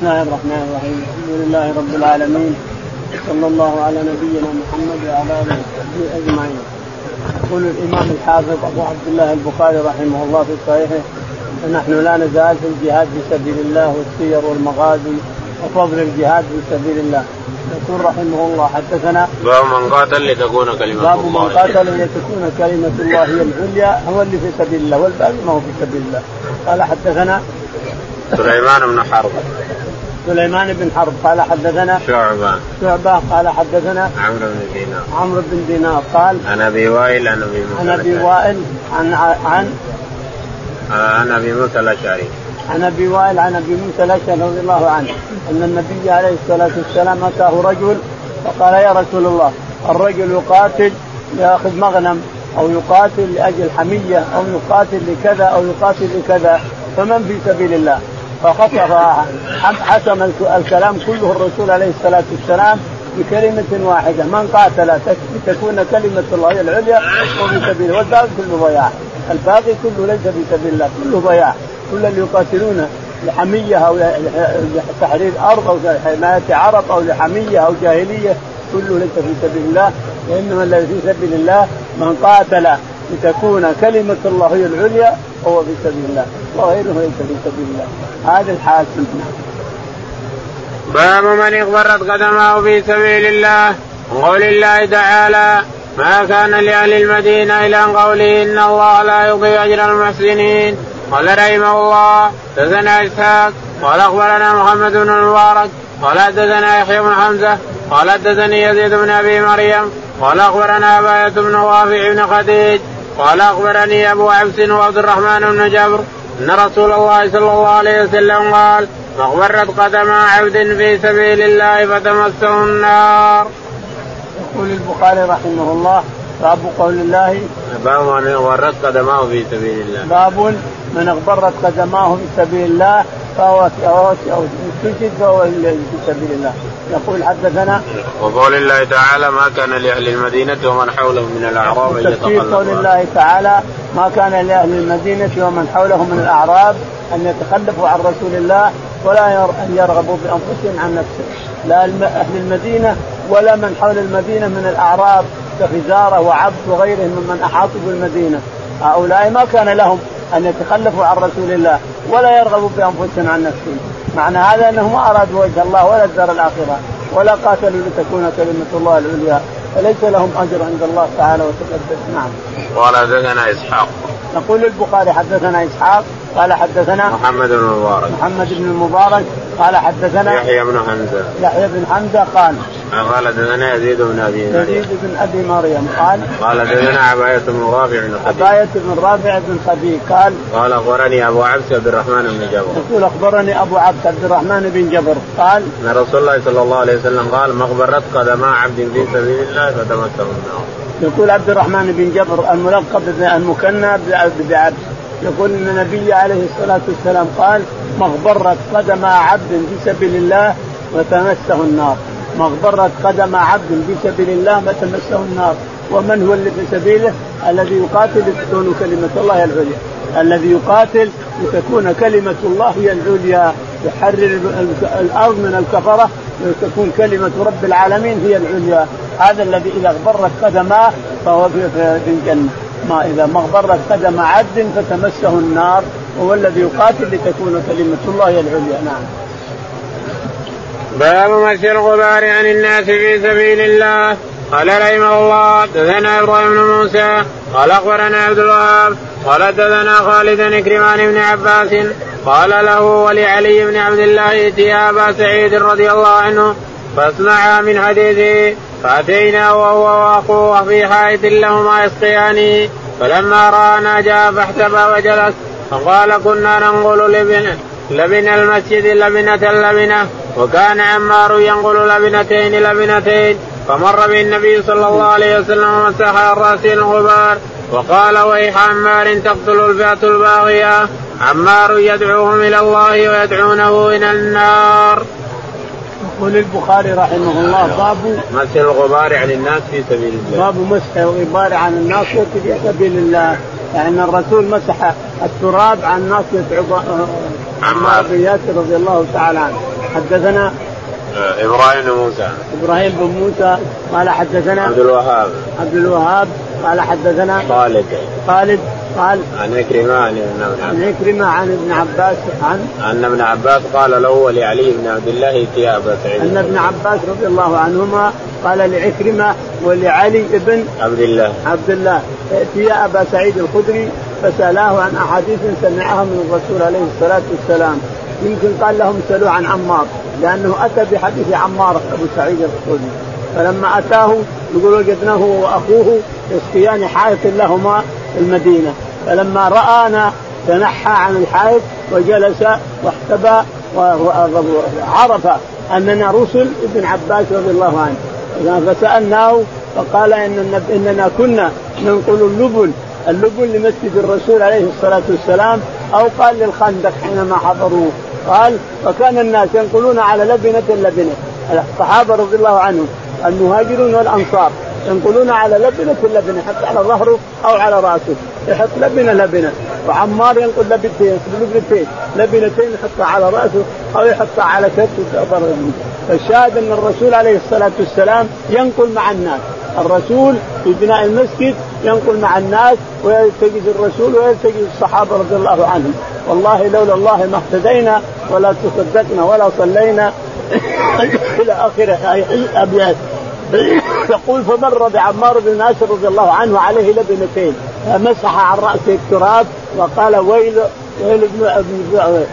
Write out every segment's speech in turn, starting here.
بسم الله الرحمن الرحيم. الحمد لله رب العالمين. صلى الله على نبينا محمد وعلى آله وصحبه أجمعين. يقول الإمام الحافظ أبو عبد الله البخاري رحمه الله في صحيحه ونحن لا نزال في الجهاد في سبيل الله والسير والمغازي وفضل الجهاد في سبيل الله. يقول رحمه الله حدثنا باب من قاتل لتكون كلمة باب الله. من قاتل لتكون كلمة الله هي العليا هو اللي في سبيل الله والباقي ما هو في سبيل الله. قال حدثنا سليمان بن حرب. سليمان بن حرب قال حدثنا شعبة. شعبة قال حدثنا عمرو بن دينار. عمرو بن دينار قال عن أبي وائل عن أبي موسى عن أبي. وائل عن عن آه، عن أبي موسى الأشعري. عن أبي وائل عن أبي موسى الأشعري رضي الله عنه أن النبي عليه الصلاة والسلام أتاه رجل فقال يا رسول الله الرجل يقاتل ليأخذ مغنم أو يقاتل لأجل حمية أو يقاتل لكذا أو يقاتل لكذا فمن في سبيل الله؟ فخطف حسم الكلام كله الرسول عليه الصلاة والسلام بكلمة واحدة من قاتل لتكون كلمة الله العليا وفي سبيله والباقي كله ضياع. الباقي كله ليس في سبيل الله كله ضياع. كل اللي يقاتلون لحمية أو لتحرير أرض أو لحماية عرب أو لحمية أو جاهلية كله ليس في سبيل الله وإنما الذي في سبيل الله من قاتل لتكون كلمة الله هي العليا هو في سبيل الله. وغيره ليس في سبيل الله. هذا الحال باب من اغبرت قدمه في سبيل الله. وقول الله تعالى ما كان لأهل المدينة إلى أن قوله إن الله لا يضيع أجر المحسنين قال رحمه الله دثنا إسحاق قال أخبرنا محمد بن المبارك قال حدثنا يحيى بن حمزة قال حدثني يزيد بن أبي مريم قال أخبرنا أباية بن رافع بن خديج قال أخبرني أبو عبس وعبد الرحمن بن جبر أن رسول الله صلى الله عليه وسلم قال مغبرت قدم عبد في سبيل الله فتمسه النار. يقول البخاري رحمه الله باب قول الله باب من اغبرت قدماه في سبيل الله. باب من اغبرت قدماه في سبيل الله فهو سجد فهو في سبيل الله. يقول حدثنا وقول الله تعالى ما كان لأهل المدينة ومن حولهم من الأعراب أن تفسير قول الله تعالى ما كان لأهل المدينة ومن حولهم من الأعراب أن يتخلفوا عن رسول الله ولا أن يرغبوا بأنفسهم عن نفسه. لا أهل المدينة ولا من حول المدينة من الأعراب كفزاره وعبد وغيرهم ممن أحاطوا بالمدينة. هؤلاء ما كان لهم. أن يتخلفوا عن رسول الله ولا يرغبوا بانفسهم عن نفسهم معنى هذا أنهم ما أرادوا وجه الله ولا الدار الآخرة ولا قاتلوا لتكون كلمة الله العليا فليس لهم أجر عند الله تعالى وتقدس نعم. قال حدثنا إسحاق. يقول البخاري حدثنا إسحاق قال حدثنا محمد بن المبارك. محمد بن المبارك قال حدثنا يحيى بن حمزة. يحيى بن حمزة قال قال حدثنا يزيد بن أبي مريم. يزيد بن أبي مريم قال قال حدثنا عباية بن رافع بن خديج. عباية بن رافع بن خديج قال قال أخبرني أبو عبس عبد الرحمن بن جبر. يقول أخبرني أبو عبد عبد الرحمن بن جبر قال أن رسول الله صلى الله عليه وسلم قال مغبرت قدما عبد في سبيل الله فتمسه النار. يقول عبد الرحمن بن جبر الملقب المكنى بعبد يقول إن النبي عليه الصلاة والسلام قال مغبرت قدم عبد في سبيل الله وتمسه النار. مغبرت قدم عبد في سبيل الله فتمسه النار. ومن هو اللي في سبيله؟ الذي يقاتل لتكون كلمة الله هي العليا الذي يقاتل لتكون كلمة الله هي العليا يحرر الأرض من الكفرة وتكون كلمة رب العالمين هي العليا. هذا الذي إذا اغبرت قدماه فهو في الجنة. ما إذا ما اغبرت قدم عبد فتمسه النار وهو الذي يقاتل لتكون كلمة الله العليا. نعم. باب مشي الغبار عن الناس في سبيل الله. قال رحمه الله حدثنا إبراهيم بن موسى قال أخبرنا عبد الوهاب قال حدثنا خالد بن عباس قال له ولعلي بن عبد الله ائتيا ابا سعيد رضي الله عنه فاسمعا من حديثه. فأتينا وهو وأخوه في حائط لهما يسقيان. فلما رانا جاء فاحتبى وجلس. فقال كنا ننقل لبن لبن المسجد لبنة لبنة وكان عمار ينقل لبنتين لبنتين. فمر بالنبي صلى الله عليه وسلم ومسح عن راسه الغبار. وقال ويح عمار تقتل الفئة الباغية. عمار يدعوهم إلى الله ويدعونه إلى النار. يقول البخاري رحمه الله باب مسح الغبار عن الناس في سبيل الله. باب مسح الغبار عن الناس في سبيل الله. يعني الرسول مسح التراب عن ناصية عمار بن ياسر رضي الله تعالى عنه. حدثنا آه، إبراهيم بن موسى. إبراهيم بن موسى قال حدثنا عبد الوهاب. عبد الوهاب قال حدثنا خالد. خالد قال عن عكرمة عن ابن عباس عن عكرمة عن ابن عباس عن أن ابن عباس قال له ولعلي بن عبد الله ائتيا أبا سعيد أن ابن عباس رضي الله عنهما قال لعكرمة ولعلي بن عبد الله. عبد الله. ائتيا أبا سعيد الخدري فسألاه عن أحاديث سمعها من الرسول عليه الصلاة والسلام. يمكن قال لهم سألوه عن عمار لأنه أتى بحديث عمار أبو سعيد الخدري. فلما أتاه يقول وجدناه وأخوه يسقيان حائط لهما المدينة. فلما رآنا تنحى عن الحائط وجلس واحتبى وعرف أننا رسل ابن عباس رضي الله عنه. فسألناه فقال إن إننا كنا ننقل اللبن. اللبن لمسجد الرسول عليه الصلاة والسلام أو قال للخندق حينما حضروه. قال فكان الناس ينقلون على لبنة لبنة. الصحابة رضي الله عنهم المهاجرون والأنصار. ينقلون على لبنة لبنة حتى على ظهره أو على رأسه. يحط لبنة لبنة. وعمار ينقل لبنتين لبنتين. لبنتين يحطها على رأسه أو يحطها على كتفه فالشاهد أن الرسول عليه الصلاة والسلام ينقل مع الناس. الرسول في بناء المسجد ينقل مع الناس ويلتقي الرسول ويلتقي الصحابة رضي الله عنهم. والله لولا الله ما اهتدينا ولا تصدقنا ولا صلينا إلى آخر أبيات. يقول فمر بعمار بن ناصر رضي الله عنه عليه لبنتين فمسح عن راسه التراب وقال ويل ويل ابن ابن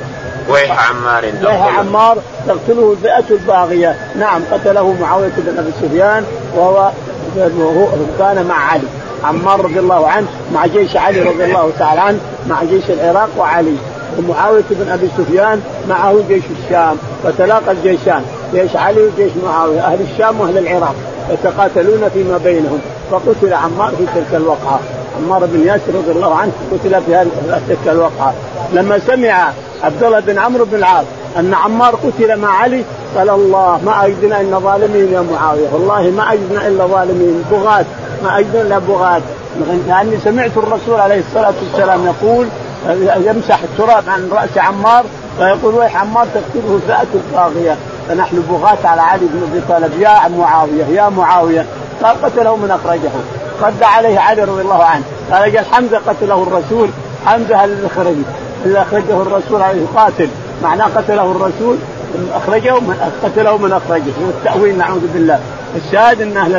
ويح عمار ويح عمار تقتله الفئة الباغية. نعم قتله معاوية بن أبي سفيان وهو كان مع علي. عمار رضي الله عنه مع جيش علي رضي الله تعالى عنه مع جيش العراق وعلي. ومعاوية بن أبي سفيان معه جيش الشام وتلاقى الجيشان. جيش علي وجيش معاوية؟ أهل الشام وأهل العراق يتقاتلون فيما بينهم. فقتل عمار في تلك الوقعة. عمار بن ياسر رضي الله عنه قتل في تلك الوقعة. لما سمع عبد الله بن عمرو بن العاص أن عمار قتل مع علي قال الله ما أجدنا إلا ظالمين يا معاوية. والله ما أجدنا إلا ظالمين. بغاة. ما أجدنا إلا بغاة. لاني سمعت الرسول عليه الصلاة والسلام يقول يمسح التراب عن رأس عمار فيقول ويح عمار تقتله الفئه الطاغية. فنحن بغاة على علي بن أبي طالب يا معاوية يا معاوية قال قتله من أخرجه. رد عليه علي رضي الله عنه. قال قال حمزة قتله الرسول. حمزة الذي خرج اللي أخرجه الرسول عليه؟ قاتل. معناه قتله الرسول أخرجه من قتله من أخرجه. هو التاويل نعوذ بالله. الشاهد أن أهل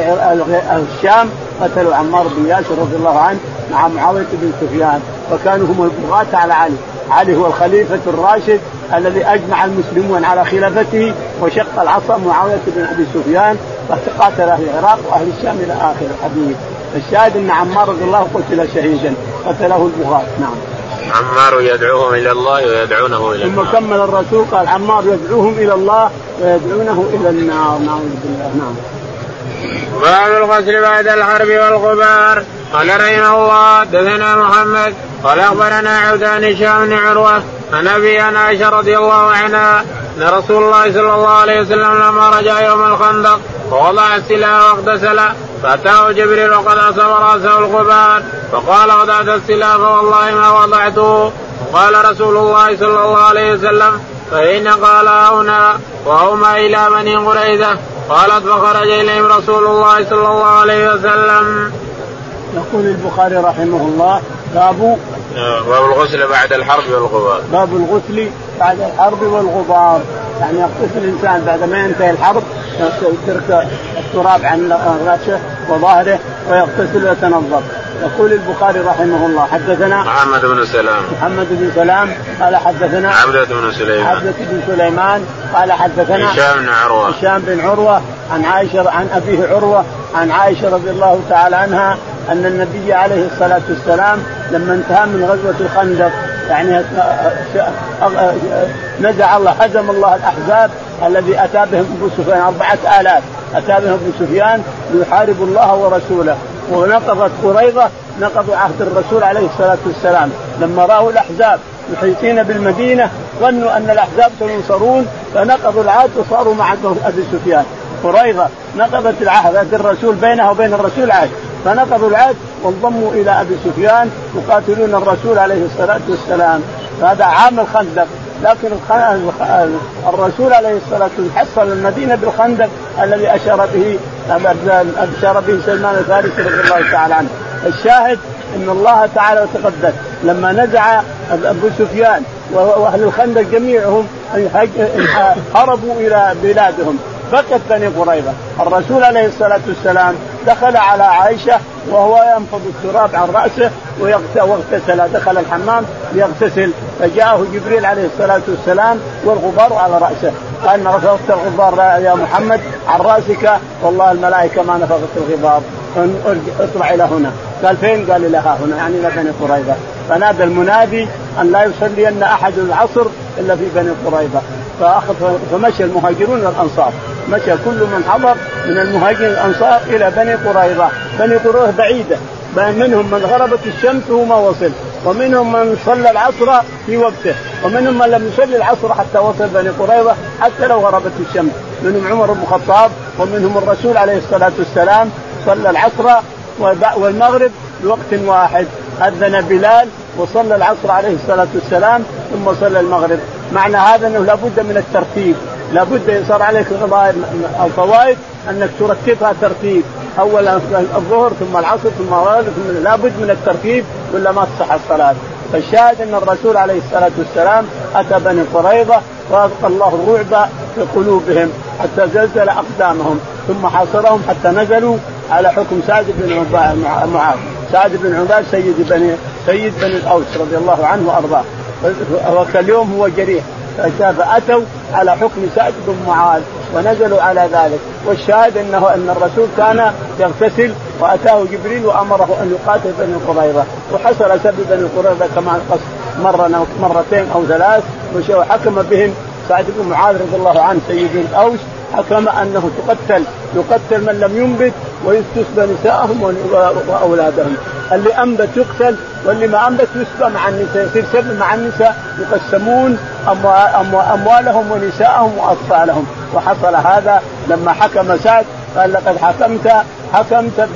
الشام قتلوا عمار بن ياسر رضي الله عنه مع معاوية بن سفيان وكانوا هم البغاة على علي. علي هو الخليفة الراشد الذي أجمع المسلمون على خلافته وشق العصا معاوية بن أبي سفيان وقاتل أهل العراق وأهل الشام إلى آخر الحديث. الشاهد أن عمار رضي الله قتل شهيدا قتله البغاة نعم. عمار يدعوهم إلى الله ويدعونه إلى النار. ثم كمل الرسول قال عمار يدعوهم إلى الله ويدعونه إلى النار. نعوذ بالله. نعم. باب الغسل بعد الحرب والغبار. قال رحمه الله دثنا محمد قال أخبرنا عبدان هشام بن عروة عن أبي عائشة رضي الله عنها أن رسول الله صلى الله عليه وسلم لما رجع يوم الخندق ووضع السلاح واغتسل فأتاه جبريل وقد أصاب رأسه الغبار فقال وضعت السلاح فوالله ما وضعته قال رسول الله صلى الله عليه وسلم فإن قال هنا وهما إلى بني قريظة قالت فخرج إليهم رسول الله صلى الله عليه وسلم. يقول البخاري رحمه الله باب باب الغسل بعد الحرب والغبار. باب الغسل بعد الحرب والغبار، يعني يغتسل الإنسان بعد ما ينتهي الحرب يترك التراب عن رأسه وظهره ويغتسل ويتنظف. يقول البخاري رحمه الله حدثنا محمد بن سلام محمد بن سلام قال حدثنا عبدة بن سليمان عبدة بن سليمان قال حدثنا هشام بن عروة هشام بن عروة عن عائشة عن أبيه عروة عن عائشة رضي الله تعالى عنها أن النبي عليه الصلاة والسلام لما انتهى من غزوة الخندق يعني نزع الله هزم الله الأحزاب الذي أتى بهم أبو سفيان أربعة آلاف. أتى بهم أبو سفيان ليحاربوا الله ورسوله. ونقضت قريظة نقضوا عهد الرسول عليه الصلاة والسلام. لما رأوا الأحزاب محيطين بالمدينة ظنوا أن الأحزاب سينصرون فنقضوا العهد وصاروا مع ابي سفيان. قريظة نقضت العهد الرسول بينها وبين الرسول عهد. فنقضوا العهد وانضموا إلى أبي سفيان يقاتلون الرسول عليه الصلاة والسلام. هذا عام الخندق. لكن الرسول عليه الصلاة والسلام حصل المدينة بالخندق الذي أشار به أشار به سلمان الفارسي رضي الله تعالى عنه. الشاهد إن الله تعالى وتقدس. لما نزع أبو سفيان وأهل الخندق جميعهم هربوا إلى بلادهم. بقت بني قريظة، الرسول عليه الصلاة والسلام دخل على عائشة وهو ينفض التراب عن رأسه واغتسل. دخل الحمام ليغتسل. فجاءه جبريل عليه الصلاة والسلام والغبار على رأسه. قال نفخت الغبار يا محمد عن رأسك. والله الملائكة ما نفخت الغبار. اطلع إلى هنا. قال فين؟ قال إلى ها هنا. يعني إلى بني قريظة. فنادى المنادي أن لا يصلين أحد العصر إلا في بني قريظة. فاخذ فمشى المهاجرون والأنصار. مشى كل من حضر من المهاجرين الأنصار إلى بني قريظة، بني قريظة بعيدة. منهم من غربت الشمس وهو ما وصل. ومنهم من صلى العصر في وقته. ومنهم من لم يصلي العصر حتى وصل بني قريظة حتى لو غربت الشمس. منهم عمر بن الخطاب ومنهم الرسول عليه الصلاة والسلام صلى العصر والمغرب بوقت واحد. أذن بلال وصلى العصر عليه الصلاة والسلام ثم صلى المغرب. معنى هذا أنه لابد من الترتيب. لابد صار عليك الفوائد أنك ترتبها ترتيب. اول الظهر ثم العصر ثم الغرب ثم لابد من الترتيب ولا ما تصح الصلاة. فالشاهد أن الرسول عليه الصلاة والسلام أتى بني قريظة والقى الله الرعب في قلوبهم حتى زلزل أقدامهم ثم حاصرهم حتى نزلوا على حكم سعد بن معاذ. سعد بن عباد سيد بني سيد بني الأوس رضي الله عنه وأرضاه. وكاليوم هو جريح. فاتوا على حكم سعد بن معاذ ونزلوا على ذلك. والشاهد انه أن الرسول كان يغتسل وأتاه جبريل وأمره أن يقاتل بني قريظه وحصل سب بني قريظه كما مرة مرتين أو ثلاث. وحكم بهم سعد بن معاذ رضي الله عنه سيد الأوس. حكم أنه تقتل. يقتل من لم ينبت ويستسبى نساءهم وأولادهم. اللي أنبت يقتل واللي ما أنبت يسبى مع النساء يصير سب مع النساء يقسمون أموالهم ونساءهم وأطفالهم. وحصل هذا لما حكم سعد قال لقد حكمت حكمت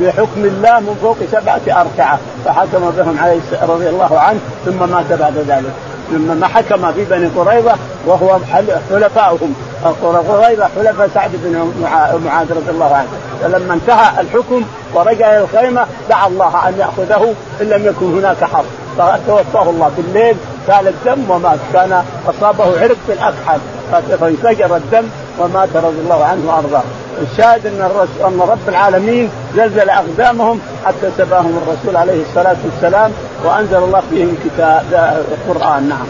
بحكم الله من فوق سبعة أركعة. فحكم بهم عليه رضي الله عنه ثم مات بعد ذلك. لما حكم في بني قريظة وهو حلفائهم قريظه حلفاء سعد بن معاذ رضي الله عنه. فلما انتهى الحكم ورجع إلى الخيمة دعا الله أن يأخذه إن لم يكن هناك حرب فتوفاه الله بالليل سال الدم ومات كان أصابه عرق في الأكحل. فانفجر الدم ومات رضي الله عنه وأرضاه. الشاهد أن أن رب العالمين زلزل أقدامهم حتى سباهم الرسول عليه الصلاة والسلام وأنزل الله فيهم كتاب القران نعم.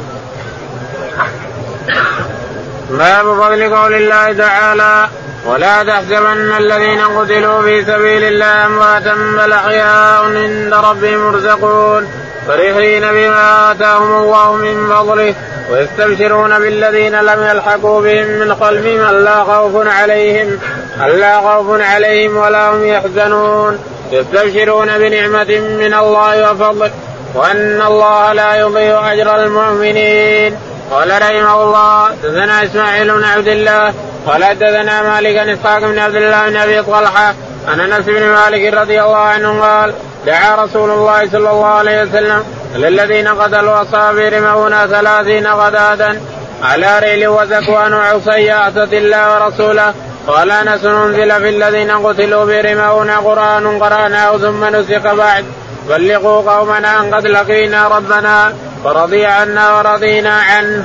باب فضل قول الله تعالى ولا تحسبن الذين قتلوا في سبيل الله امواتا بل احياء عند ربهم يرزقون فرحين بما آتاهم الله من فضله ويستبشرون بالذين لم يلحقوا بهم من خلفهم الا خوف عليهم الا خوف عليهم ولا هم يحزنون. يستبشرون بنعمة من الله وفضل وأن الله لا يضيع أجر المؤمنين. قال رحمه الله دثنا إسماعيل بن عبد الله قال حدثنا مالك بن إسحاق بن عبد الله بن أبي طلحة عن أنس بن مالك رضي الله عنه قال دعا رسول الله صلى الله عليه وسلم للذين قتلوا أصحابه رمونا ثلاثين غداة على ريل وزكوان وعصي اتت الله ورسوله. قال أنس أنزل في الذين قتلوا برمونا قرآن قرأناه ثم نسق بعد. بلغوا قومنا أن قد لقينا ربنا. فرضي عنا ورضينا عنه.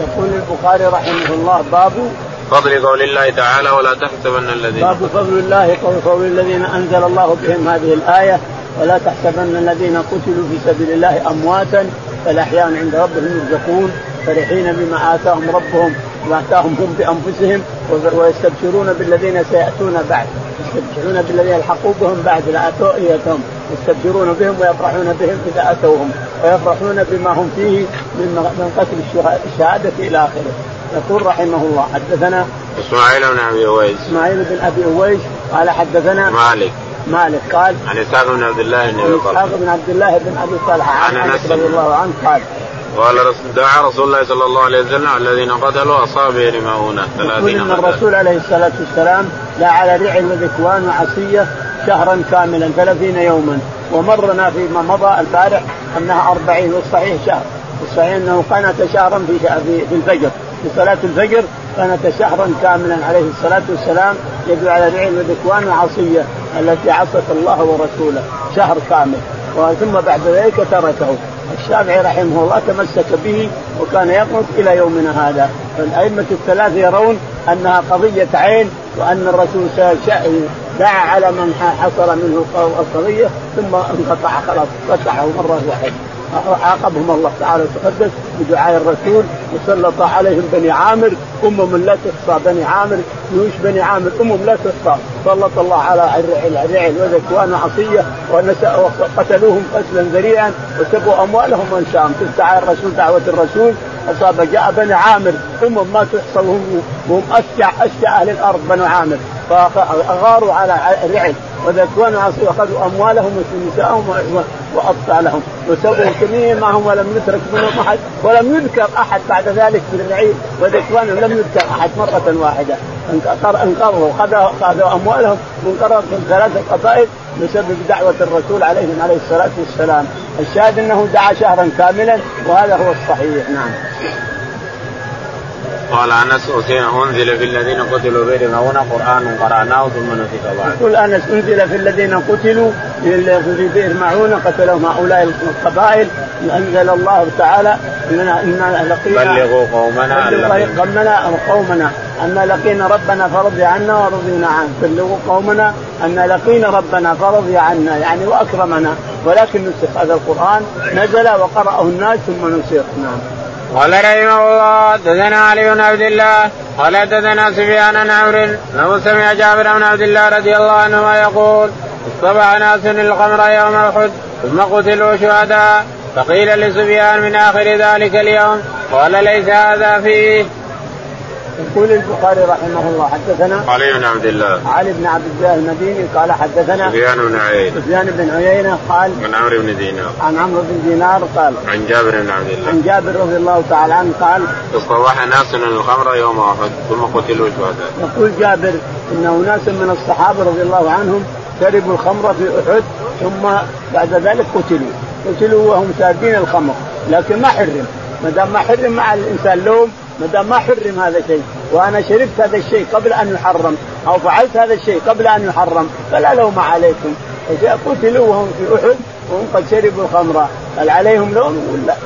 يقول البخاري رحمه الله باب فضل قول الله تعالى ولا تحسبن الذين باب فضل الله قول الذين أنزل الله بهم هذه الآية ولا تحسبن الذين قتلوا في سبيل الله أمواتا بل عند ربهم يرزقون فرحين بما آتاهم ربهم ما آتاهم هم بأنفسهم ويستبشرون بالذين سيأتون بعد يستبشرون بالذين الحقوا بهم بعد لا آتوا يستبشرون بهم ويفرحون بهم إذا آتوهم ويفرحون بما هم فيه من من قتل الشهادة إلى آخره. يقول رحمه الله حدثنا إسماعيل بن أبي أويس. إسماعيل بن أبي أويس قال حدثنا مالك. مالك قال عن إسحاق بن عبد الله بن أبي طلحه إسحاق بن عبد الله بن أبي طلحه عن أنس. رضي الله عنه قال قال دعا رسول الله صلى الله عليه وسلم الذين قتلوا اصابه رماؤونه ثلاثين إن الرسول عليه الصلاة والسلام لا على رعل وذكوان وعصية شهرا كاملا ثلاثين يوما. ومرنا فيما مضى البارح أنها أربعين والصحيح شهر. الصحيح أنه قنت شهرا في في الفجر. في صلاة الفجر قنت شهرا كاملا عليه الصلاة والسلام يدعو على رعي وذكوان وعصية. التي عصت الله ورسوله شهر كامل ثم بعد ذلك تركه. الشافعي رحمه الله تمسك به وكان يقنط إلى يومنا هذا. فالأئمة الثلاثه يرون أنها قضية عين وأن الرسول دعا على من حصل منه القضية ثم انقطع خلاص قطعه مرة واحدة. عاقبهم الله تعالى وتقدس بدعاء الرسول وسلط عليهم بني عامر أمم لا تحصى بني عامر جيوش بني عامر؟ أمم لا تحصى سلط الله على الرعل وذكوان عصية وقتلوهم قتلا ذريعا وسبوا أموالهم وانشاهم دعاء الرسول دعوة الرسول. اصاب جاء بني عامر. أمم ما تحصى وهم اشجع أشجع أهل الأرض بنو عامر. فأغاروا على الرعل وذكوان عصيه واخذوا أموالهم ونساءهم واطفالهم وسووا جميع معهم ولم يترك منهم أحد ولم يذكر أحد بعد ذلك في الرعيل وذكوان لم يذكر أحد مرة واحدة. انقرضوا خذوا أموالهم وانقرضوا في ثلاثة قبائل بسبب دعوة الرسول عليهم عليه الصلاة والسلام. الشاهد أنه دعا شهرا كاملا وهذا هو الصحيح. نعم. قال أنس أنزل في الذين قتلوا بيرمون قرآن قرأناه ثم نسخ بعد. يقول أنس أنزل في الذين قتلوا في بئر معونه قتلهم هؤلاء القبائل أنزل الله تعالى اننا انا لقينا بلغوا قومنا قومنا قومنا أن لقينا ربنا فرضي عنا ورضينا عنه بلغوا قومنا أن لقينا ربنا فرضي عنا يعني وأكرمنا ولكن نسخ هذا القرآن نزل وقرأه الناس ثم نسخ نعم. قال رحمه الله دثنا علي بن عبد الله قال دثنا سفيان بن عمرو أنه سمع جابر بن عبد الله رضي الله عنهما يقول اصطبع ناس الخمر يوم أحد ثم قتلوا شهداء فقيل لسفيان من آخر ذلك اليوم قال ليس هذا فيه. يقول البخاري رحمه الله حدثنا علي بن عبد الله. علي بن عبد الله المديني قال حدثنا سفيان بن عيينة. سفيان بن عيينة قال عن عمرو بن دينار. عن عمرو بن دينار قال عن جابر بن عبد الله. عن جابر رضي الله تعالى عنه قال اصطبح ناس من الخمر يوم أحد ثم قتلوا شهداء يقول جابر إن ناس من الصحابة رضي الله عنهم شربوا الخمر في أحد ثم بعد ذلك قتلوا. قتلوا وهم شاربين الخمر لكن ما حرم. ما دام ما حرم مع الإنسان لوم ما دام ما حرم هذا الشيء وأنا شربت هذا الشيء قبل أن يحرم أو فعلت هذا الشيء قبل أن يحرم فلا لوم عليكم. قتلوا وهم في أحد وهم قد شربوا الخمر هل عليهم لوم ولا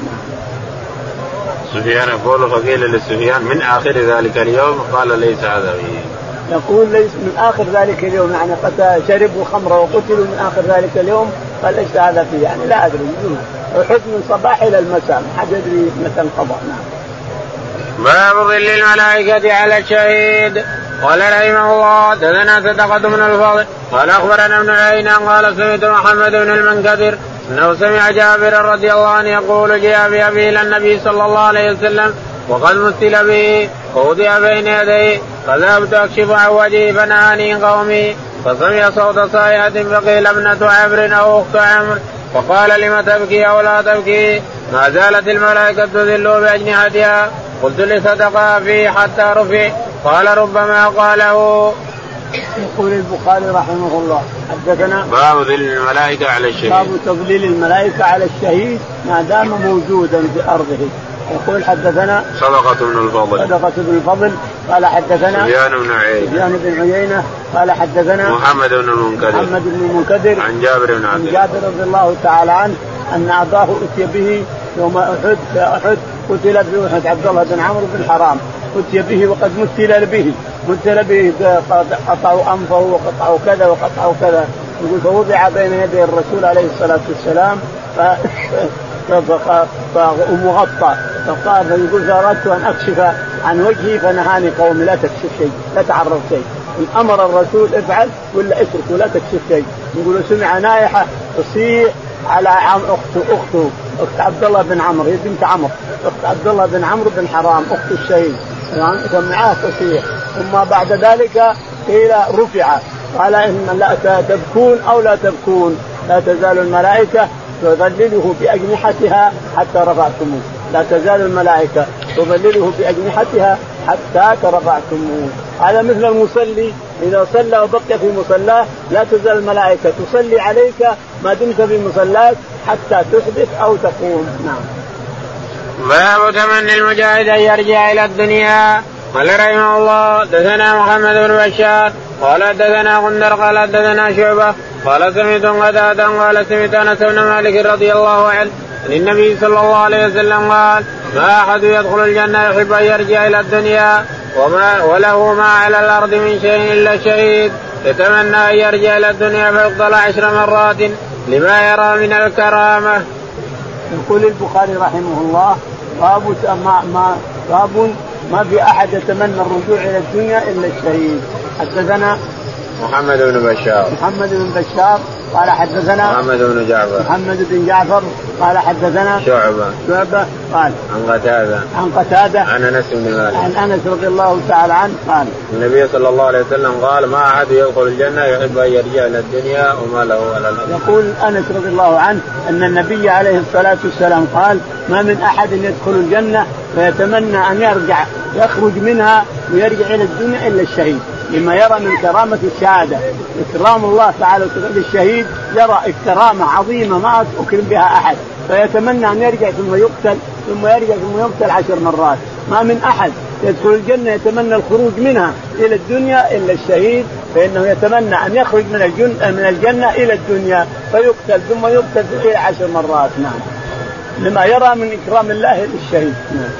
سفيان يقول فقيل لسفيان من آخر ذلك اليوم؟ قال ليس هذا فيه يقول ليس من آخر ذلك اليوم. يعني قد شربوا خمره وقتلوا من آخر ذلك اليوم قال ليس هذا فيه. يعني لا أدري أحد من صباح إلى المساء ما حد يدري متى انقضى نعم. باب ظل الملائكة على الشهيد. قال رحمه الله دثنا صدقة من الفضل قال أخبرنا ابن عيينة قال سمعت محمد بن المنكدر أنه سمع جابر رضي الله عنه يقول جاء بأبي إلى النبي صلى الله عليه وسلم وقد مثل به ووضع بين يديه فذهبت أكشف عن وجهي فنهاني قومي فسمع صوت صائحة فقيل ابنة عمرو أو أخت عمرو فقال لم تبكي أو لا تبكي؟ ما زالت الملائكة تذل بأجنحتها قلت لصدق فيه حتى رفع. قال ربما قاله. يقول البخاري رحمه الله حدثنا باب ذل الملائكة على الشهيد. باب تضليل الملائكة على الشهيد ما دام موجودا في أرضه. يقول حدثنا صدقة بن الفضل. صدقة بن الفضل. قال حدثنا سفيان بن عيينة. سفيان بن عيينة. قال حدثنا محمد بن المنكدر. محمد بن المنكدر. عن جابر بن عبد الله. عن جابر رضي الله تعالى عنه أن أباه أتي به يوم أحد في أحد قتل في أحد عبد الله بن عمرو بن حرام أتي به وقد مثل به. مثل به قطعوا أنفه وقطعوا كذا وقطعوا كذا. يقول فوضع بين يدي الرسول عليه الصلاة والسلام ومغطى. فقال فيقول فأردت أن أكشف عن وجهي فنهاني قومي لا تكشف شيء لا تعرض شيء. إن أمر الرسول افعل ولا اترك ولا تكشف شيء. يقول سمع نائحه تصيح على عم أخته أخته. أخت عبد الله بن عمرو هي بنت عمرو. أخت عبد الله بن عمرو بن حرام أخت الشهيد. سمعها تصيح ثم بعد ذلك قيل رفع. قال إن لا تبكون أو لا تبكون. لا تزال الملائكة تظلله بأجنحتها حتى رفعتموه. لا تزال الملائكة تظلله بأجنحتها حتى ترفعتموه. هذا مثل المصلي إذا صلى وبقي في مصلاه لا تزال الملائكة تصلي عليك ما دمت في مصلاك حتى تحدث أو تقوم. نعم. باب تمني المجاهد أن يرجع إلى الدنيا. قال رحمه الله دثنا محمد بن بشار قال دثنا غندر قال دثنا شعبة قال سمعت قتادا قال سمعت أنس بن مالك رضي الله عنه عن النبي صلى الله عليه وسلم قال ما أحد يدخل الجنة يحب أن يرجع إلى الدنيا. وما وله ما على الأرض من شيء إلا الشهيد يتمنى أن يرجع إلى الدنيا فيقتل عشر مرات لما يرى من الكرامة. يقول البخاري رحمه الله باب ما ما باب ما في أحد يتمنى الرجوع إلى الدنيا إلا الشهيد. حدثنا محمد بن بشار. محمد بن بشار قال حدثنا محمد بن جعفر. محمد بن جعفر قال حدثنا شعبة. شعبة قال عن قتادة. عن قتادة عن أنس بن مالك. عن أنس رضي الله تعالى عنه قال النبي صلى الله عليه وسلم قال ما أحد يدخل الجنة يحب أن يرجع إلى الدنيا وما له على الأرض يقول أنس رضي الله عنه أن النبي عليه الصلاة والسلام قال ما من أحد يدخل الجنة فيتمنى أن يرجع يخرج منها ويرجع إلى الدنيا إلا الشهيد. لما يرى من كرامة الشهادة. إكرام الله تعالى للشهيد يرى كرامة عظيمة ما أكرم بها أحد. فيتمنى أن يرجع ثم يقتل ثم يرجع ثم يقتل عشر مرات. ما من أحد يدخل الجنة يتمنى الخروج منها إلى الدنيا إلا الشهيد فإنه يتمنى أن يخرج من الجنة من الجنة إلى الدنيا فيقتل ثم يقتل إلى عشر مرات. نعم. لما يرى من إكرام الله للشهيد. نعم.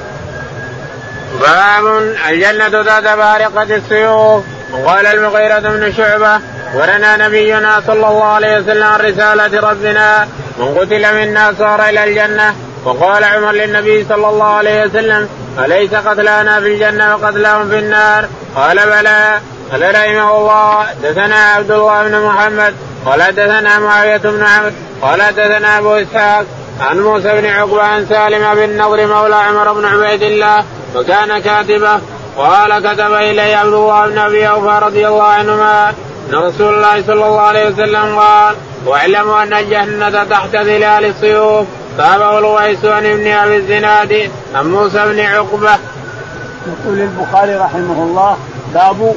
باب الجنة ذات بارقة السيوف. وقال المغيرة بن شعبة ورنا نبينا صلى الله عليه وسلم عن رسالة ربنا من قتل منا صار إلى الجنة. وقال عمر للنبي صلى الله عليه وسلم أليس قتلانا في الجنة وقتلاهم في النار؟ قال بلى. قال رحمه الله. دثنا عبد الله بن محمد. قال دثنا معاوية بن عمرو. قال دثنا أبو إسحاق عن موسى بن عقبة عن سالم بن نضر مولى عمر بن عبيد الله وكان كاتبه قال كتب الي عبد الله بن أبي أوفى رضي الله عنهما أن رسول الله صلى الله عليه وسلم قال واعلموا أن الجنة تحت ظلال السيوف. تابعه الويس عن ابن أبي الزناد عن موسى بن عقبة. يقول البخاري رحمه الله باب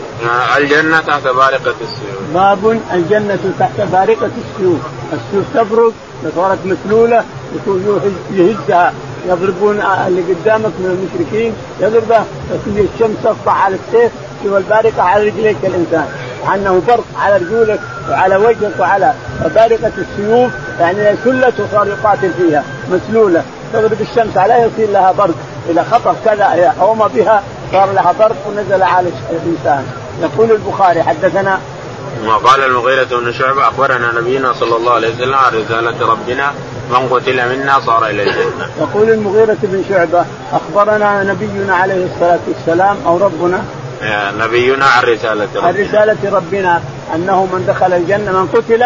الجنة تحت بارقة السيوف. باب الجنة تحت بارقة السيوف. السيوف تبرق صارت مسلولة يهزها يضربون اللي قدامك من المشركين يضربه فتجي الشمس تسطع على السيف والبارقة على رجليك الإنسان. انه برق على رجولك وعلى وجهك وعلى بارقة السيوف يعني سلة وصار يقاتل فيها مسلولة. تضرب الشمس عليها يصير لها برق. إذا خطر كذا حوم بها صار لها برق ونزل على الإنسان. يقول البخاري حدثنا. وقال المغيرة بن شعبة أخبرنا نبينا صلى الله عليه وسلم عن رسالة ربنا من قتل منا صار إلى الجنة. يقول المغيرة بن شعبة أخبرنا نبينا عليه الصلاة والسلام أو ربنا؟ نبينا عن رسالة ربنا. عن رسالة ربنا أنه من دخل الجنة من قتل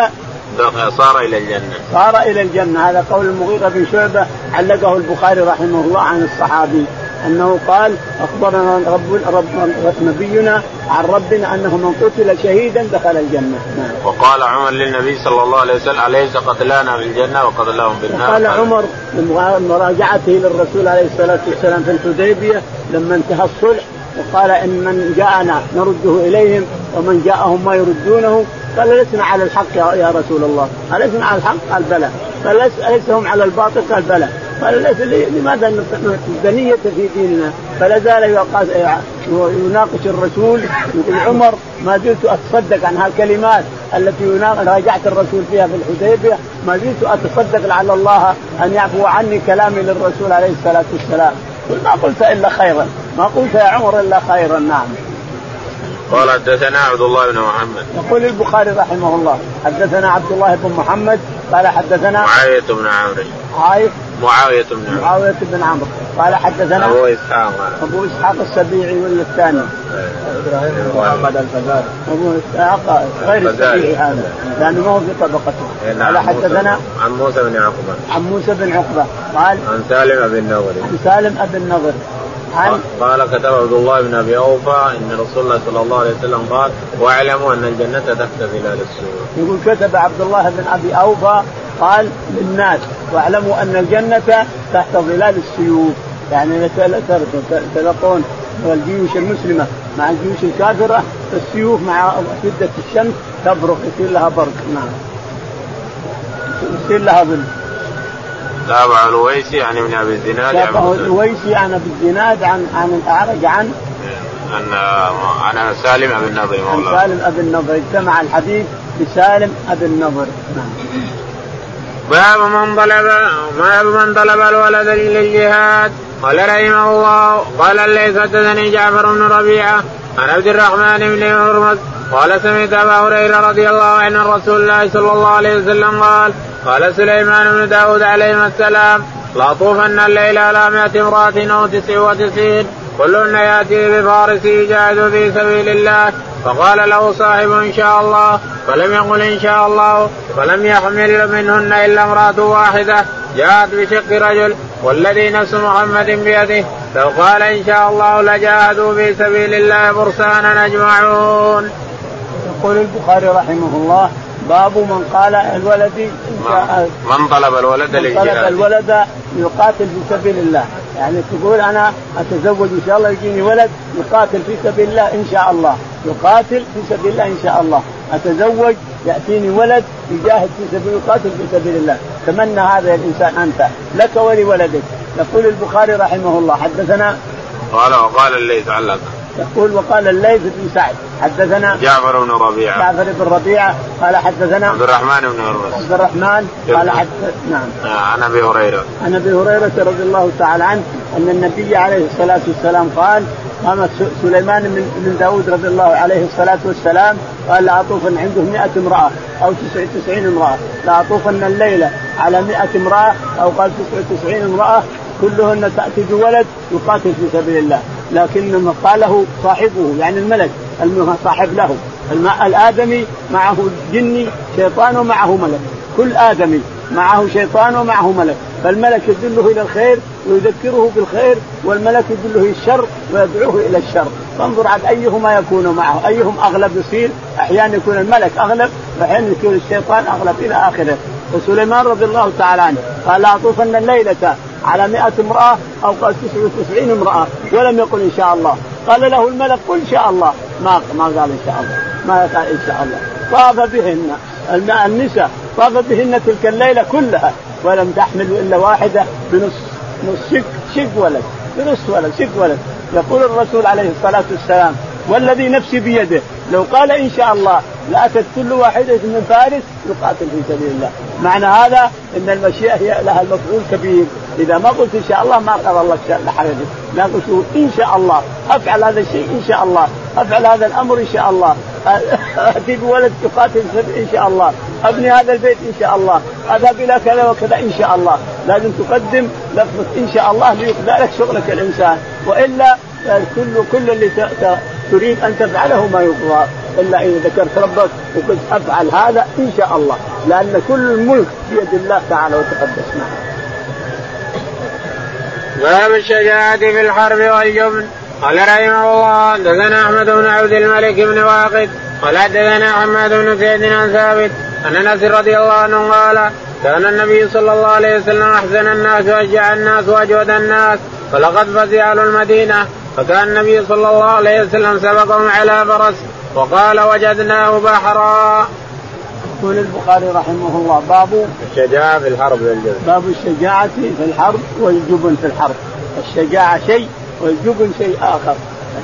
صار إلى الجنة. صار إلى الجنة. هذا قول المغيرة بن شعبة علقه البخاري رحمه الله عن الصحابي. أنه قال أخبرنا رب, رب, نبينا عن ربنا أنه من قتل شهيدا دخل الجنة. نعم. وقال عمر للنبي صلى الله عليه وسلم أليس قتلانا في الجنة وقتلاهم في النار؟ قال عمر. مراجعته للرسول عليه الصلاة والسلام في الحديبية لما انتهى الصلح وقال إن من جاءنا نرده إليهم ومن جاءهم ما يردونه. قال لسنا على الحق يا رسول الله؟ ألسنا على الحق؟ قال بلى. قال ليس هم على الباطل؟ قال بلى. قال ليس لماذا الدنية في ديننا. فلا زال يناقش الرسول يقول عمر ما زلت أتصدق عن هالكلمات التي راجعت الرسول فيها في الحديبية. ما زلت أتصدق لعل الله أن يعفو عني كلامي للرسول عليه الصلاة والسلام. ما قلت إلا خيرا. ما قلت يا عمر إلا خيرا. نعم. قال حدثنا عبد الله بن محمد. يقول البخاري رحمه الله حدثنا عبد الله بن محمد قال حدثنا معاوية بن عمرو معاوية معاوية بن عمرو. معاوية بن عمرو. قال حدثنا أبو إسحاق. أبو إسحاق السبيعي ولا الثاني؟ إبراهيم. محمد الفزاري أبو إسحاق غير السبيعي هذا لأنه ما هو في طبقته. إيه، قال حدثنا عن موسى بن عقبة. عن موسى بن عقبة. قال عن سالم بن نضر عن سالم بن نضر عن قال كتب عبد الله بن أبي أوفى إن رسول الله صلى الله عليه وسلم قال واعلموا أن الجنة تحت ظلال السيوف. يقول كتب عبد الله بن أبي أوفى قال للناس واعلموا أن الجنة تحت ظلال السيوف. يعني تلقون الجيوش المسلمة مع الجيوش الكافرة السيوف مع شدة الشمس تبرق يصير لها برق. نعم. يصير لها ظل. تابع الويسي عن ابن أبي الزناد تابعه الويسي عن أبي الزناد عن عن الأعرج عن عن عن سالم أبي النضر عن سالم أبي النضر. اجتمع الحديث بسالم أبي النضر. نعم. باب من طلب باب من طلب الولد للجهاد. قال رحمه الله قال الليث حدثني جعفر بن ربيعة عن عبد الرحمن بن هرمز قال سمعت أبا هريرة رضي الله عنه رسول الله صلى الله عليه وسلم قال قال سليمان بن داود عليه السلام لا طوفن الليل على مائة امرأة أو تسع وتسعين كلهن يأتي بفارس يجاهد في سبيل الله فقال له صاحب إن شاء الله فلم يقل إن شاء الله فلم يحمل منهن إلا امرأة واحدة جاءت بشق رجل والذي نفس محمد بيده لو قال إن شاء الله لجاهدوا في سبيل الله فرسانا أجمعون. يقول البخاري رحمه الله باب من قال الولد من طلب الولد للجهاد طلب الولد يقاتل في سبيل الله. يعني تقول أنا أتزوج إن شاء الله يجيني ولد يقاتل في سبيل الله إن شاء الله. يقاتل في سبيل الله إن شاء الله. أتزوج يأتيني ولد يجاهد في سبيل يقاتل في سبيل الله. تمنى هذا الانسان أنت. لك ولولدك. يقول البخاري رحمه الله. حدثنا قال وقال الليث علق. يقول وقال الليث بن سعد حدثنا جعفر بن ربيعة. جعفر بن ربيعة قال حدثنا عبد الرحمن بن هرمز عبد الرحمن قال حدث نعم. آه، عن أبي هريرة. عن أبي هريرة رضي الله تعالى عنه أن النبي عليه الصلاة والسلام قال قام سليمان من داود رضي الله عليه الصلاة والسلام قال لأطوفن عنده مئة امرأة أو تسعة وتسعين امرأة لأطوفن الليلة على مئة امرأة أو قال تسعة وتسعين امرأة كلهن تأتي بولد يقاتل في سبيل الله. لكن قاله صاحبه يعني الملك صاحب له. الآدمي معه جني شيطان ومعه ملك. كل آدمي معه شيطان ومعه ملك. فالملك يدله إلى الخير ويذكره بالخير والملك يدله إلى الشر ويدعوه إلى الشر. فانظر عاد أيهما يكون معه. أيهم أغلب يصير؟ أحيانا يكون الملك أغلب وأحيانا يكون الشيطان أغلب إلى آخره. وسليمان رضي الله تعالى عنه قال أطوفن الليلة على مئة امرأة أو قال تسعة وتسعين امرأة ولم يقل إن شاء الله. قال له الملك قل إن شاء الله. ما ما قال إن شاء الله. ما قال إن شاء الله. طاف بهن. النساء. طاف بهن تلك الليلة كلها. ولم تحمل إلا واحدة بنص نص شق شق ولد. بنص ولد شق ولد. يقول الرسول عليه الصلاة والسلام والذي نفسي بيده. لو قال إن شاء الله لأتت كل واحدة من فارس يقاتل في سبيل الله. معنى هذا إن المشيئة هي لها المفعول كبير. اذا ما قلت ان شاء الله ما قضى الله لحاجتك لا قلت ان شاء الله افعل هذا الشيء ان شاء الله افعل هذا الامر ان شاء الله اتي بولد يقاتل ان شاء الله ابني هذا البيت ان شاء الله اذهب إلى كذا وكذا ان شاء الله لازم تقدم لفظه ان شاء الله ليقضى لك شغلك الانسان والا كل كل اللي تريد ان تفعله ما يقضى الا اذا ذكرت ربك وقلت افعل هذا ان شاء الله لأن كل الملك بيد الله تعالى وتقدس نعم. باب الشجاعة في الحرب والجبن. قال رحمه الله حدثنا أحمد بن عبد الملك بن واقد. قال حدثنا حماد بن زيد عن ثابت ان أنس رضي الله عنه قال كان النبي صلى الله عليه وسلم أحسن الناس وأشجع الناس وأجود الناس فلقد فزع أهل المدينة. فكان النبي صلى الله عليه وسلم سبقهم على فرس وقال وجدناه بحرا. يقول البخاري رحمه الله باب الشجاعة في الحرب والجبن. باب الشجاعة في الحرب والجبن في الحرب. الشجاعة شيء والجبن شيء آخر.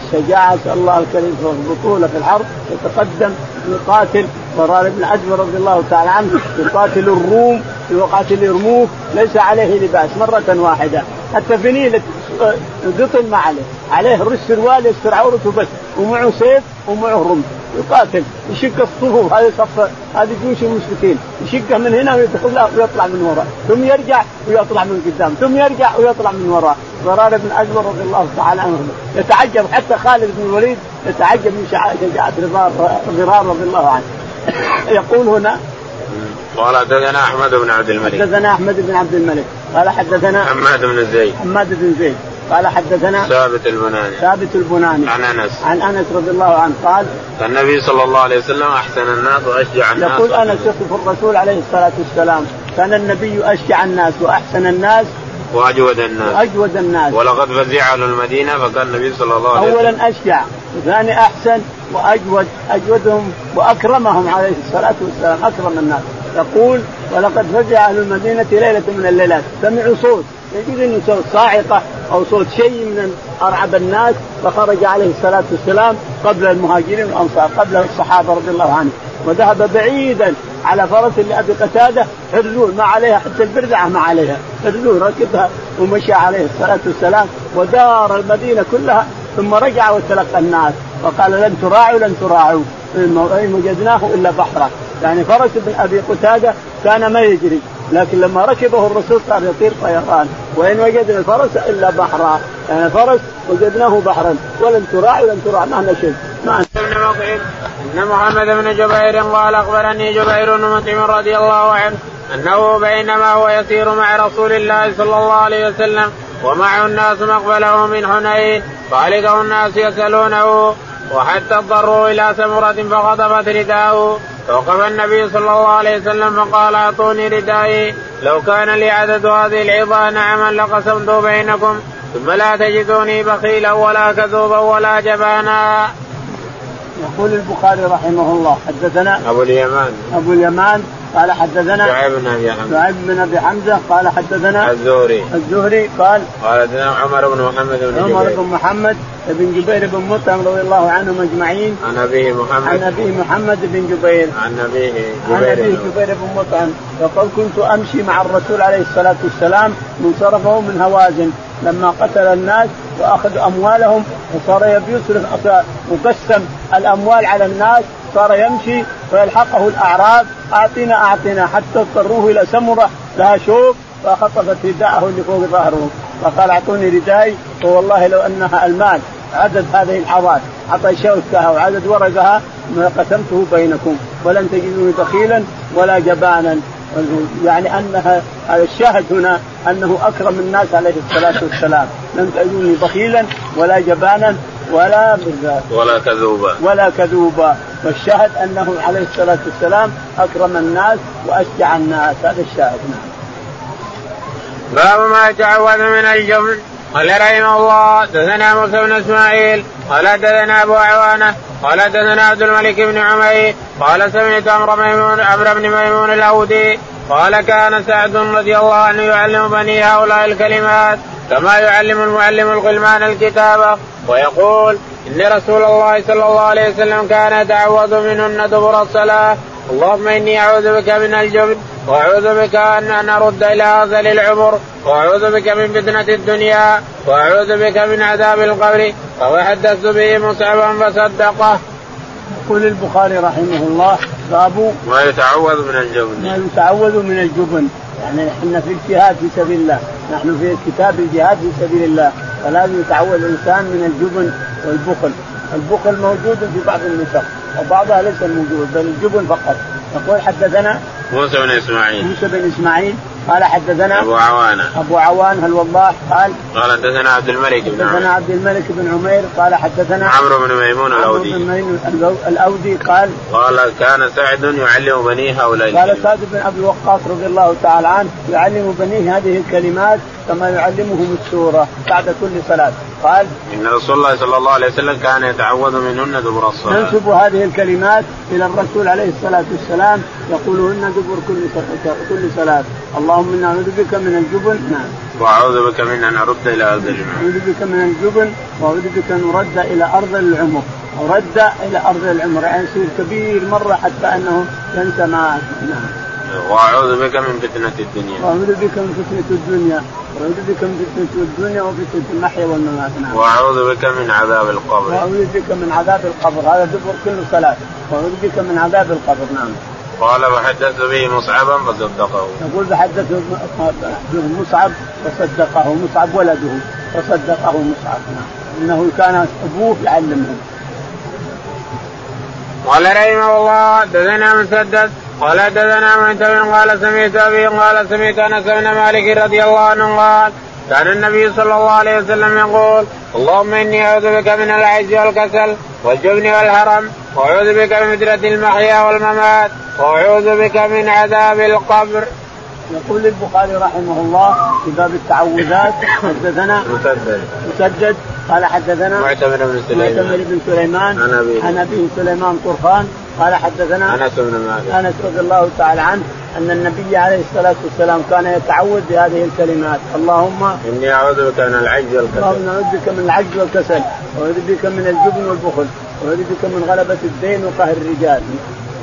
الشجاعة الله الكريم في البطولة في الحرب يتقدم يقاتل ضرار بن عزم رضي الله تعالى عنه يقاتل الروم يقاتل الرموك ليس عليه لباس مرة واحدة. حتى فنيلة قطن ما عليه. عليه رش سروال يستر عورته بس ومعه سيف ومعه رمح يقاتل يشق الصفوف. هذه صف هذه جيوش المشركين. يشقه من هنا ويطلع من وراء. ثم يرجع ويطلع من قدام. ثم يرجع ويطلع من وراء. ضرار بن ازور رضي الله تعالى عنه. يتعجب حتى خالد بن الوليد يتعجب من شجاعة ضرار رضي الله عنه. يقول هنا قال حدثنا أحمد بن عبد الملك. حدثنا أحمد بن عبد الملك. قال حدثنا حماد بن زيد. حماد بن زيد. قال حدثنا ثابت البناني. ثابت البناني. عن أنس. عن أنس رضي الله عنه قال النبي صلى الله عليه وسلم أحسن الناس وأشجع الناس يقول أنس يصف الرسول عليه الصلاة والسلام. كان النبي أشجع الناس وأحسن الناس وأجود الناس. وأجود الناس. ولقد فزع أهل المدينة فكان النبي صلى الله عليه وسلم. اولا أشجع وثاني أحسن وأجود أجودهم وأكرمهم عليه الصلاة والسلام أكرم الناس. يقول ولقد فزع أهل المدينة ليلة من الليلات. سمعوا صوت. يجوز انه صوت صاعقة أو صوت شيء من أرعب الناس. فخرج عليه الصلاة والسلام قبل المهاجرين والأنصار قبل الصحابة رضي الله عنهم. وذهب بعيدا على فرس لأبي قتادة. حرزون ما عليها حتى البرزعة ما عليها. حرزون ركبها ومشى عليه الصلاة والسلام ودار المدينة كلها. ثم رجع وتلقى الناس. وقال لن تراعوا لن تراعوا. إن وجدناه إلا بحرا يعني فرس بن أبي قتادة كان ما يجري لكن لما ركبه الرسول صار يطير طيران وإن وجدنا الفرس إلا بحرا يعني فرس وجدناه بحرا ولن تراع ولن تراع معنا شيء ما مطعم إن محمد بن جبير قال أخبرني جبير بن مطعم رضي الله عنه أنه بينما هو يسير مع رسول الله صلى الله عليه وسلم ومعه الناس مقبله من حنين فالقه الناس يسألونه وحتى اضطروا إلى سمرة فغضبت رداءه فوقف النبي صلى الله عليه وسلم فقال أعطوني ردائي. لو كان لي عدد هذه العظى نعما لقسمت بينكم. ثم لا تجدوني بخيلا ولا كذوبا ولا جبانا. يقول البخاري رحمه الله حدثنا أبو اليمان. أبو اليمان قال حدثنا شعيب بن أبي حمزة. شعيب بن أبي حمزة قال حدثنا الزهري. الزهري قال قال عمر بن محمد بن جبير. عمر بن محمد بن جبير بن مطعم رضي الله عنهم أجمعين. عن أبيه محمد. عن أبيه محمد بن جبير. عن أبيه جبير عن ابيه جبير بن مطعم. يقول كنت أمشي مع الرسول عليه الصلاة والسلام منصرفه من هوازن لما قتل الناس واخذوا أموالهم وصار يصرف مقسم الأموال على الناس صار يمشي فيلحقه الأعراب اعطنا اعطنا حتى اضطروه إلى سمرة لها شوك فخطفت رداءه اللي فوق ظهره. فقال أعطوني ردائي فوالله لو أنها المال. عدد هذه الحظات اعطى شوكها وعدد ورقها ما قسمته بينكم. ولن تجدوني بخيلا ولا جبانا. يعني أنها الشاهد هنا أنه أكرم الناس عليه الصلاة والسلام. لم تجدوني بخيلا ولا جبانا ولا ولا كذوبا. ولا كذوبا. والشاهد أنه عليه الصلاة والسلام أكرم الناس وأشجع الناس. هذا الشاهد. نعم. باب ما يتعوذ من الجبن. قال رحمه الله دثنا موسى بن إسماعيل قال دثنا أبو عوانة قال دثنا عبد الملك بن عمير قال سمعت أمر ميمون أمر بن ميمون الأودي قال كان سعد رضي الله عنه يعلم بني هؤلاء الكلمات. كما يعلم المعلم الغلمان الكتابه ويقول إن رسول الله صلى الله عليه وسلم كان يتعوذ منهن دبر الصلاة اللهم إني أعوذ بك من الجبن وأعوذ بك ان أن أرد إلى ارذل العمر وأعوذ بك من فتنة الدنيا وأعوذ بك من عذاب القبر فحدثت به مصعبا فصدقه. يقول البخاري رحمه الله باب ما يتعوذ من الجبن. ما يتعوذ من الجبن. يعني إحنا في الجهاد في سبيل الله. نحن في كتاب الجهاد في سبيل الله. فلازم يتعوذ الإنسان من الجبن والبخل. البخل موجود في بعض النسخ وبعضها ليس موجود بل الجبن فقط. يقول حدثنا موسى بن إسماعيل. موسى بن إسماعيل قال حدثنا أبو عوانة. أبو عوان الوضاح قال قال حدثنا عبد الملك بن حدثنا عبد الملك بن عمير قال حدثنا عمرو بن ميمون الأودي. عمرو بن ميمون الأودي قال قال كان سعد يعلم بنيه هؤلاء قال سعد بن أبي وقاص رضي الله تعالى عنه يعلم بنيه هذه الكلمات كما يعلمهم السوره بعد كل صلاة. قال إن رسول الله صلى الله عليه وسلم كان يتعوذ منهن دبر الصلاة. ننسب هذه الكلمات إلى الرسول عليه الصلاة والسلام يقولهن دبر كل كل صلاة. اللهم إنا نعوذ بك من الجبن. نعم. وأعوذ بك من أن أرد إلى أرض العمر. اعوذ بك من الجبن وأعوذ بك أن ارد إلى أرض العمر. رد إلى أرض العمر. يعني يصير كبير مرة حتى أنه ينسى ما نعم. وأعوذ بك من فتنة الدنيا. وأعوذ بك من فتنة الدنيا. وأعوذ بك من فتنة الدنيا وفتنه المحيا والممات. نعم. وأعوذ بك من عذاب القبر. وأعوذ بك من عذاب القبر. هذا دبر كل صلاة. وأعوذ بك من عذاب القبر. نعم. قال فحدثت به مصعبا فصدقه. يقول فحدث مصعب فصدقه. مصعب ولده. فصدقه مصعب. نعم. إنه كان أبوه يعلمه. قال رحمه الله دثنا مسدد قال دثنا معتمر قال سمعت أبي قال سمعت أنس بن مالك رضي الله عنه قال كان النبي صلى الله عليه وسلم يقول اللهم إني أعوذ بك من العجز والكسل والجبن والهرم وأعوذ بك من فتنة المحيا والممات وأعوذ بك من عذاب القبر. يقول البخاري رحمه الله في باب التعوذات حدثنا مسدد. مسدد. قال حدثنا معتمر بن سليمان. معتمر بن سليمان. عن ابي عن ابي سليمان طرخان قال حدثنا أنس بن مالك. أنس رضي الله تعالى عنه أن النبي عليه الصلاة والسلام كان يتعوذ بهذه الكلمات. اللهم إني أعوذ بك من العجز والكسل. اللهم نعوذ بك من العجز والكسل. واعوذ بك من الجبن والبخل. واعوذ بك من غلبة الدين وقهر الرجال.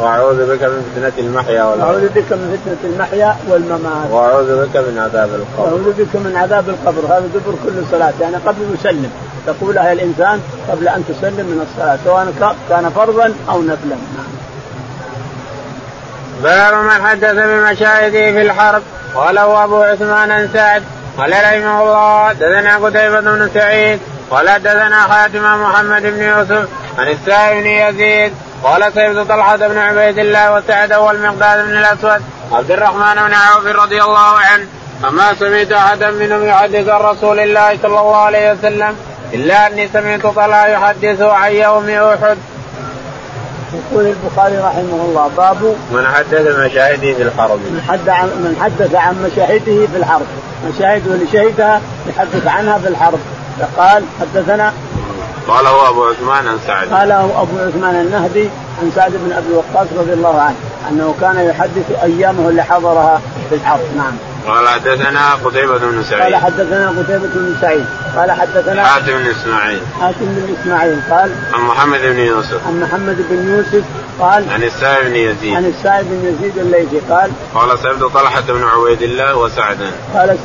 وأعوذ بك من فتنة المحيا والممات. أعوذ بك من فتنة المحيا والممات. وأعوذ بك من عذاب القبر. واعوذ بك من عذاب القبر. هذا دبر كل صلاة. يعني قبل يسلم. تقولها الإنسان قبل أن تسلم من الصلاة سواء كان فرضا أو نفلا. نعم. باب من حدث بمشاهده في الحرب. قاله أبو عثمان سعد. قال رحمه الله دثنا قتيبة بن سعيد. قال دثنا خاتم محمد بن يوسف عن السائب بن يزيد. قال سيد طلحة بن عبيد الله وسعد والمقداد بن الأسود عبد الرحمن بن عوف رضي الله عنه فما سمعت أحدا منهم يحدث عن رسول الله صلى الله عليه وسلم إلا أني سمعت طلحة يحدث عن يوم أحد. يقول البخاري رحمه الله باب من حدث مشاهده في الحرب. من حد عن من حدث عن مشاهده في الحرب مشاهده اللي شهدها يحدث عنها في الحرب فقال حدثنا قال هو أبو عثمان عن سعد قال أبو عثمان النهدي عن سعد بن أبي وقاص رضي الله عنه أنه كان يحدث أيامه اللي حضرها في الحرب. نعم. قال حدثنا قتيبة بن سعيد. قال حدثنا قتيبة بن سعيد. قال حدثنا حاتم بن إسماعيل. حاتم بن إسماعيل قال عن محمد بن يوسف. عن محمد بن يوسف قال عن السائب بن يزيد. عن السائب بن يزيد الليثي قال قال سعد طلحة بن عبيد الله وسعدا قال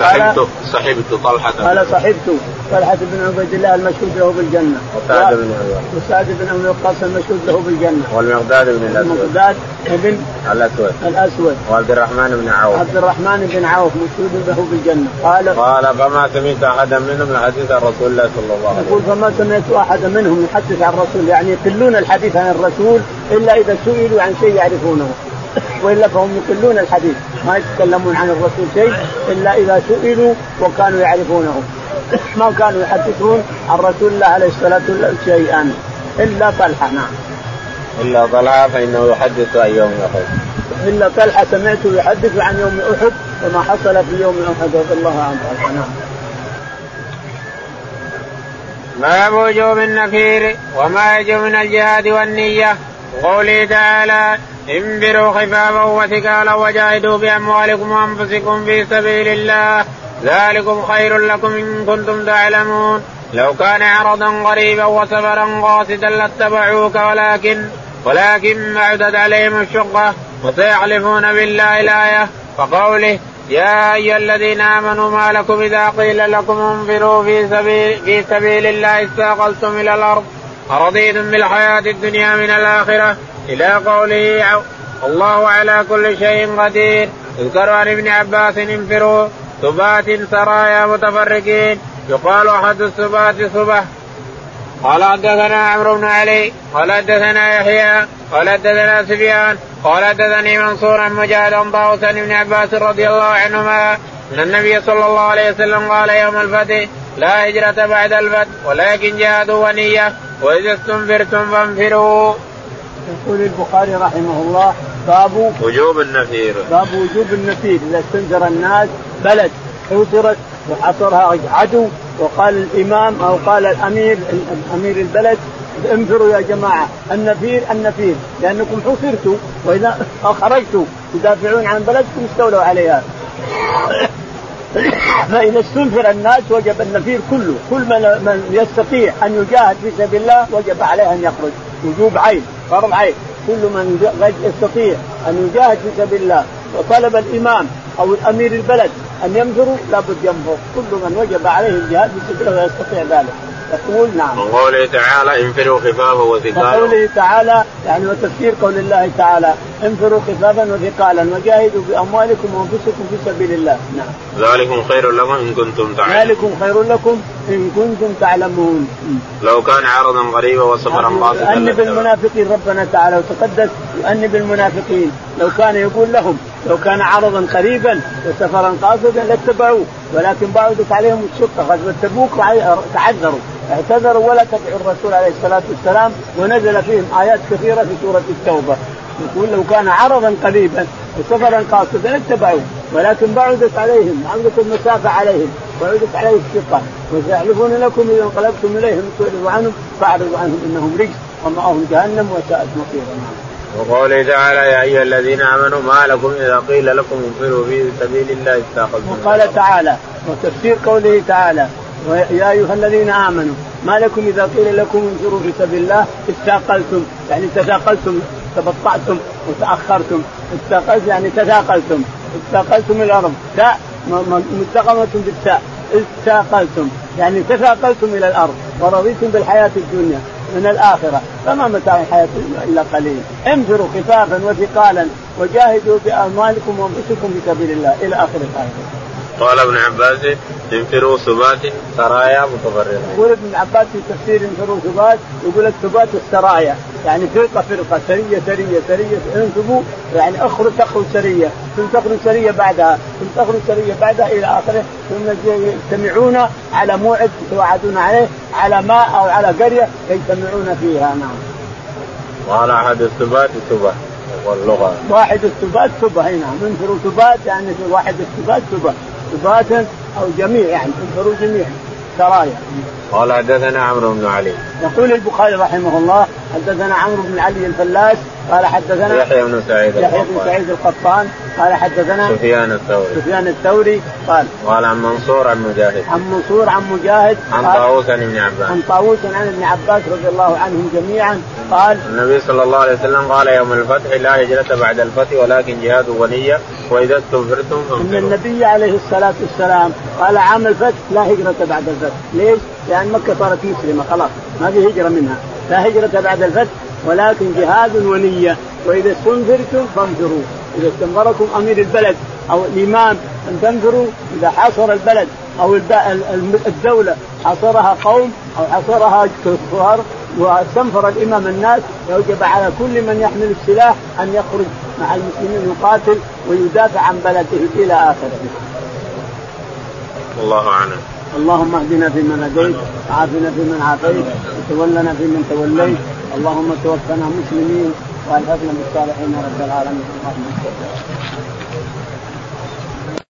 صحبت صحبت طلحة قال صحبت طلحة بن عبيد الله المشهود له بالجنة. وسعد بن وسعد بن ابي وقاص المشهود له بالجنة. والمقداد بن الأسود. المقداد بن الأسود. الأسود. وعبد الرحمن بن عوف. عبد الرحمن بن عوف مشهود له بالجنة. قال قال فما سمعت أحدا منهم يحدث عن رسول الله صلى الله عليه وسلم يقول فما سمعت أحدا منهم يحدث عن الرسول يعني يقلون الحديث عن الرسول إلا إذا سئلوا عن شيء يعرفونه. وإلا فهم يقلون الحديث. ما يتكلمون عن الرسول شيء إلا إذا سئلوا وكانوا يعرفونه ما كانوا يحدثون عن رسول الله عليه الصلاة والسلام شيئا إلا طلحة نعم. إلا طلحة فإنه يحدث عن يوم أحد. إلا طلحة سمعته يحدث عن يوم أحد وما حصل في يوم أحد رضي الله عنه نعم. باب وجوب النفير وما يجب من الجهاد والنية وقوله تعالى انبروا خفافا وثقالا وجاهدوا بأموالكم وأنفسكم في سبيل الله. ذلكم خير لكم إن كنتم تعلمون. لو كان عرضا قريبا وسفرا قاصدا لاتبعوك ولكن ولكن بعدت عليهم الشقة. وسيحلفون بالله الآية. وقوله يا أيها الذين آمنوا ما لكم إذا قيل لكم انفروا في سبيل في سبيل الله استاقلتم إلى الأرض. أرضيتم بالحياة الدنيا من الآخرة إلى قوله الله على كل شيء قدير. يذكر عن ابن عباس انفروا. سبات سرايا متفرقين. يقال أحد السبات صبح قال حدثنا عمرو بن علي. قال حدثنا يحيى. قال حدثنا سفيان. قال حدثني منصور عن مجاهد عن ابن عباس رضي الله عنهما. إن النبي صلى الله عليه وسلم قال يوم الفتح لا هجرة بعد الفتح ولكن جهاد ونية. وإذا استنفرتم فانفروا. يقول البخاري رحمه الله باب وجوب النفير. باب وجوب النفير. إذا استنفر الناس بلد حوصرت وحصرها عدو وقال الإمام أو قال الأمير امير البلد انفروا يا جماعة. النفير النفير. لأنكم حصرتوا وإذا خرجتوا تدافعون عن بلدكم استولوا عليها. فاذا استنفر الناس وجب النفير كله. كل من, من يستطيع أن يجاهد في سبيل الله وجب عليه أن يخرج. وجوب عين فرض عين. كل من يستطيع أن يجاهد في سبيل الله وطلب الإمام أو الأمير البلد أن ينفروا لابد ينفر. كل من وجب عليه الجهاد في سبيل الله ويستطيع ذلك. يقول نعم. وقوله تعالى انفروا خفافا وثقالا. وقوله تعالى يعني وتفسير قول الله تعالى انفروا خفافا وثقالا وجاهدوا باموالكم وأنفسكم في سبيل الله، نعم. ذلكم خير لكم إن كنتم تعلمون. ذلكم خير لكم إن كنتم تعلمون. لو كان عرضا قريبا وسفرا قاصدا. يؤنب المنافقين ربنا تعالى وتقدس يؤنب المنافقين لو كان يقول لهم لو كان عرضا قريبا وسفرا قاصدا لاتبعوه ولكن بعدت عليهم الشقة غزوة تبوك تعذروا اعتذروا ولا تبعوا الرسول عليه الصلاة والسلام ونزل فيهم آيات كثيرة في سورة التوبة. يقول لو كان عرضا قريبا وسفرا قاصدا اتبعوه ولكن بعدت عليهم بعدت المسافة عليهم بعدت عليهم الشقة. وسيحلفون لكم إذا انقلبتم إليهم تعرضوا عنهم فأعرضوا عنهم إنهم رجس ومأهم جهنم وساءت مصيرا وقوله تعالى يا أيها الذين آمنوا ما لكم إذا قيل لكم انفروا في سبيل الله استاخذتم وقال تعالى وتفسير قوله تعالى يا أيها الذين آمنوا ما لكم إذا قيل لكم انفروا في سبيل الله استاقلتم يعني تثاقلتم تبطعتم وتأخرتم استاقلتم يعني تثاقلتم استاقلتم الأرض تاء ملتقمه بالتاء استاقلتم يعني تثاقلتم إلى الأرض ورضيتم بالحياة الدنيا. من الآخرة. فما متاع الحياة إلا قليل. انفروا خفافا وثقالا وجاهدوا بأموالكم وأنفسكم في سبيل الله. إلى آخر الآية. قال ابن عباس انفروا ثبات سرايا متفرقة. يقول ابن عباس في تفسير انفروا ثبات يقول الثبات السرايا يعني فرقة فرقة سرية سرية سرية انفروا يعني اخرج تخرج سرية ثم تخرج سرية بعدها ثم تخرج سرية بعدها إلى آخره ثم يجتمعون على موعد يتوعدون عليه على ماء أو على قرية يجتمعون فيها نعم. قال أحد الثبات ثبات واللغة واحد الثبات ثبة اي نعم انفروا ثبات يعني واحد الثبات ثبة ثباتا أو جميع يعني انفروا جميعا سرايا قال حدثنا عمرو بن علي. يقول البخاري رحمه الله حدثنا عمرو بن علي الفلاس قال حدثنا يحيى بن سعيد يحيى بن سعيد القطان قال حدثنا سفيان الثوري. سفيان الثوري قال قال عن منصور عن مجاهد. عن منصور عن مجاهد عن طاووس عن ابن عباس. عن طاووس عن ابن عباس رضي الله عنهم جميعا. قال النبي صلى الله عليه وسلم قال يوم الفتح لا هجرة بعد الفتح ولكن جهاد ونية وإذا استنفرتم إن النبي عليه الصلاة والسلام قال عام الفتح لا هجرة بعد الفتح. ليش؟ لأن مكة صارت مسلمة خلاص. ما في هجرة منها. لا هجرة بعد الفتح ولكن جهاد ونية. وإذا استنفرتم فانفروا. إذا استنفركم أمير البلد أو الإمام أن تنفروا. إذا حاصر البلد أو الدولة حصرها قوم أو حصرها كفار واستنفر الإمام الناس وجب على كل من يحمل السلاح أن يخرج مع المسلمين يقاتل ويدافع عن بلده إلى آخره. الله أعلم. اللهم اهدنا فيمن هديت وعافنا فيمن عافيت وتولنا فيمن توليت. اللهم توفنا مسلمين وألحقنا بالصالحين رب العالمين. اللهم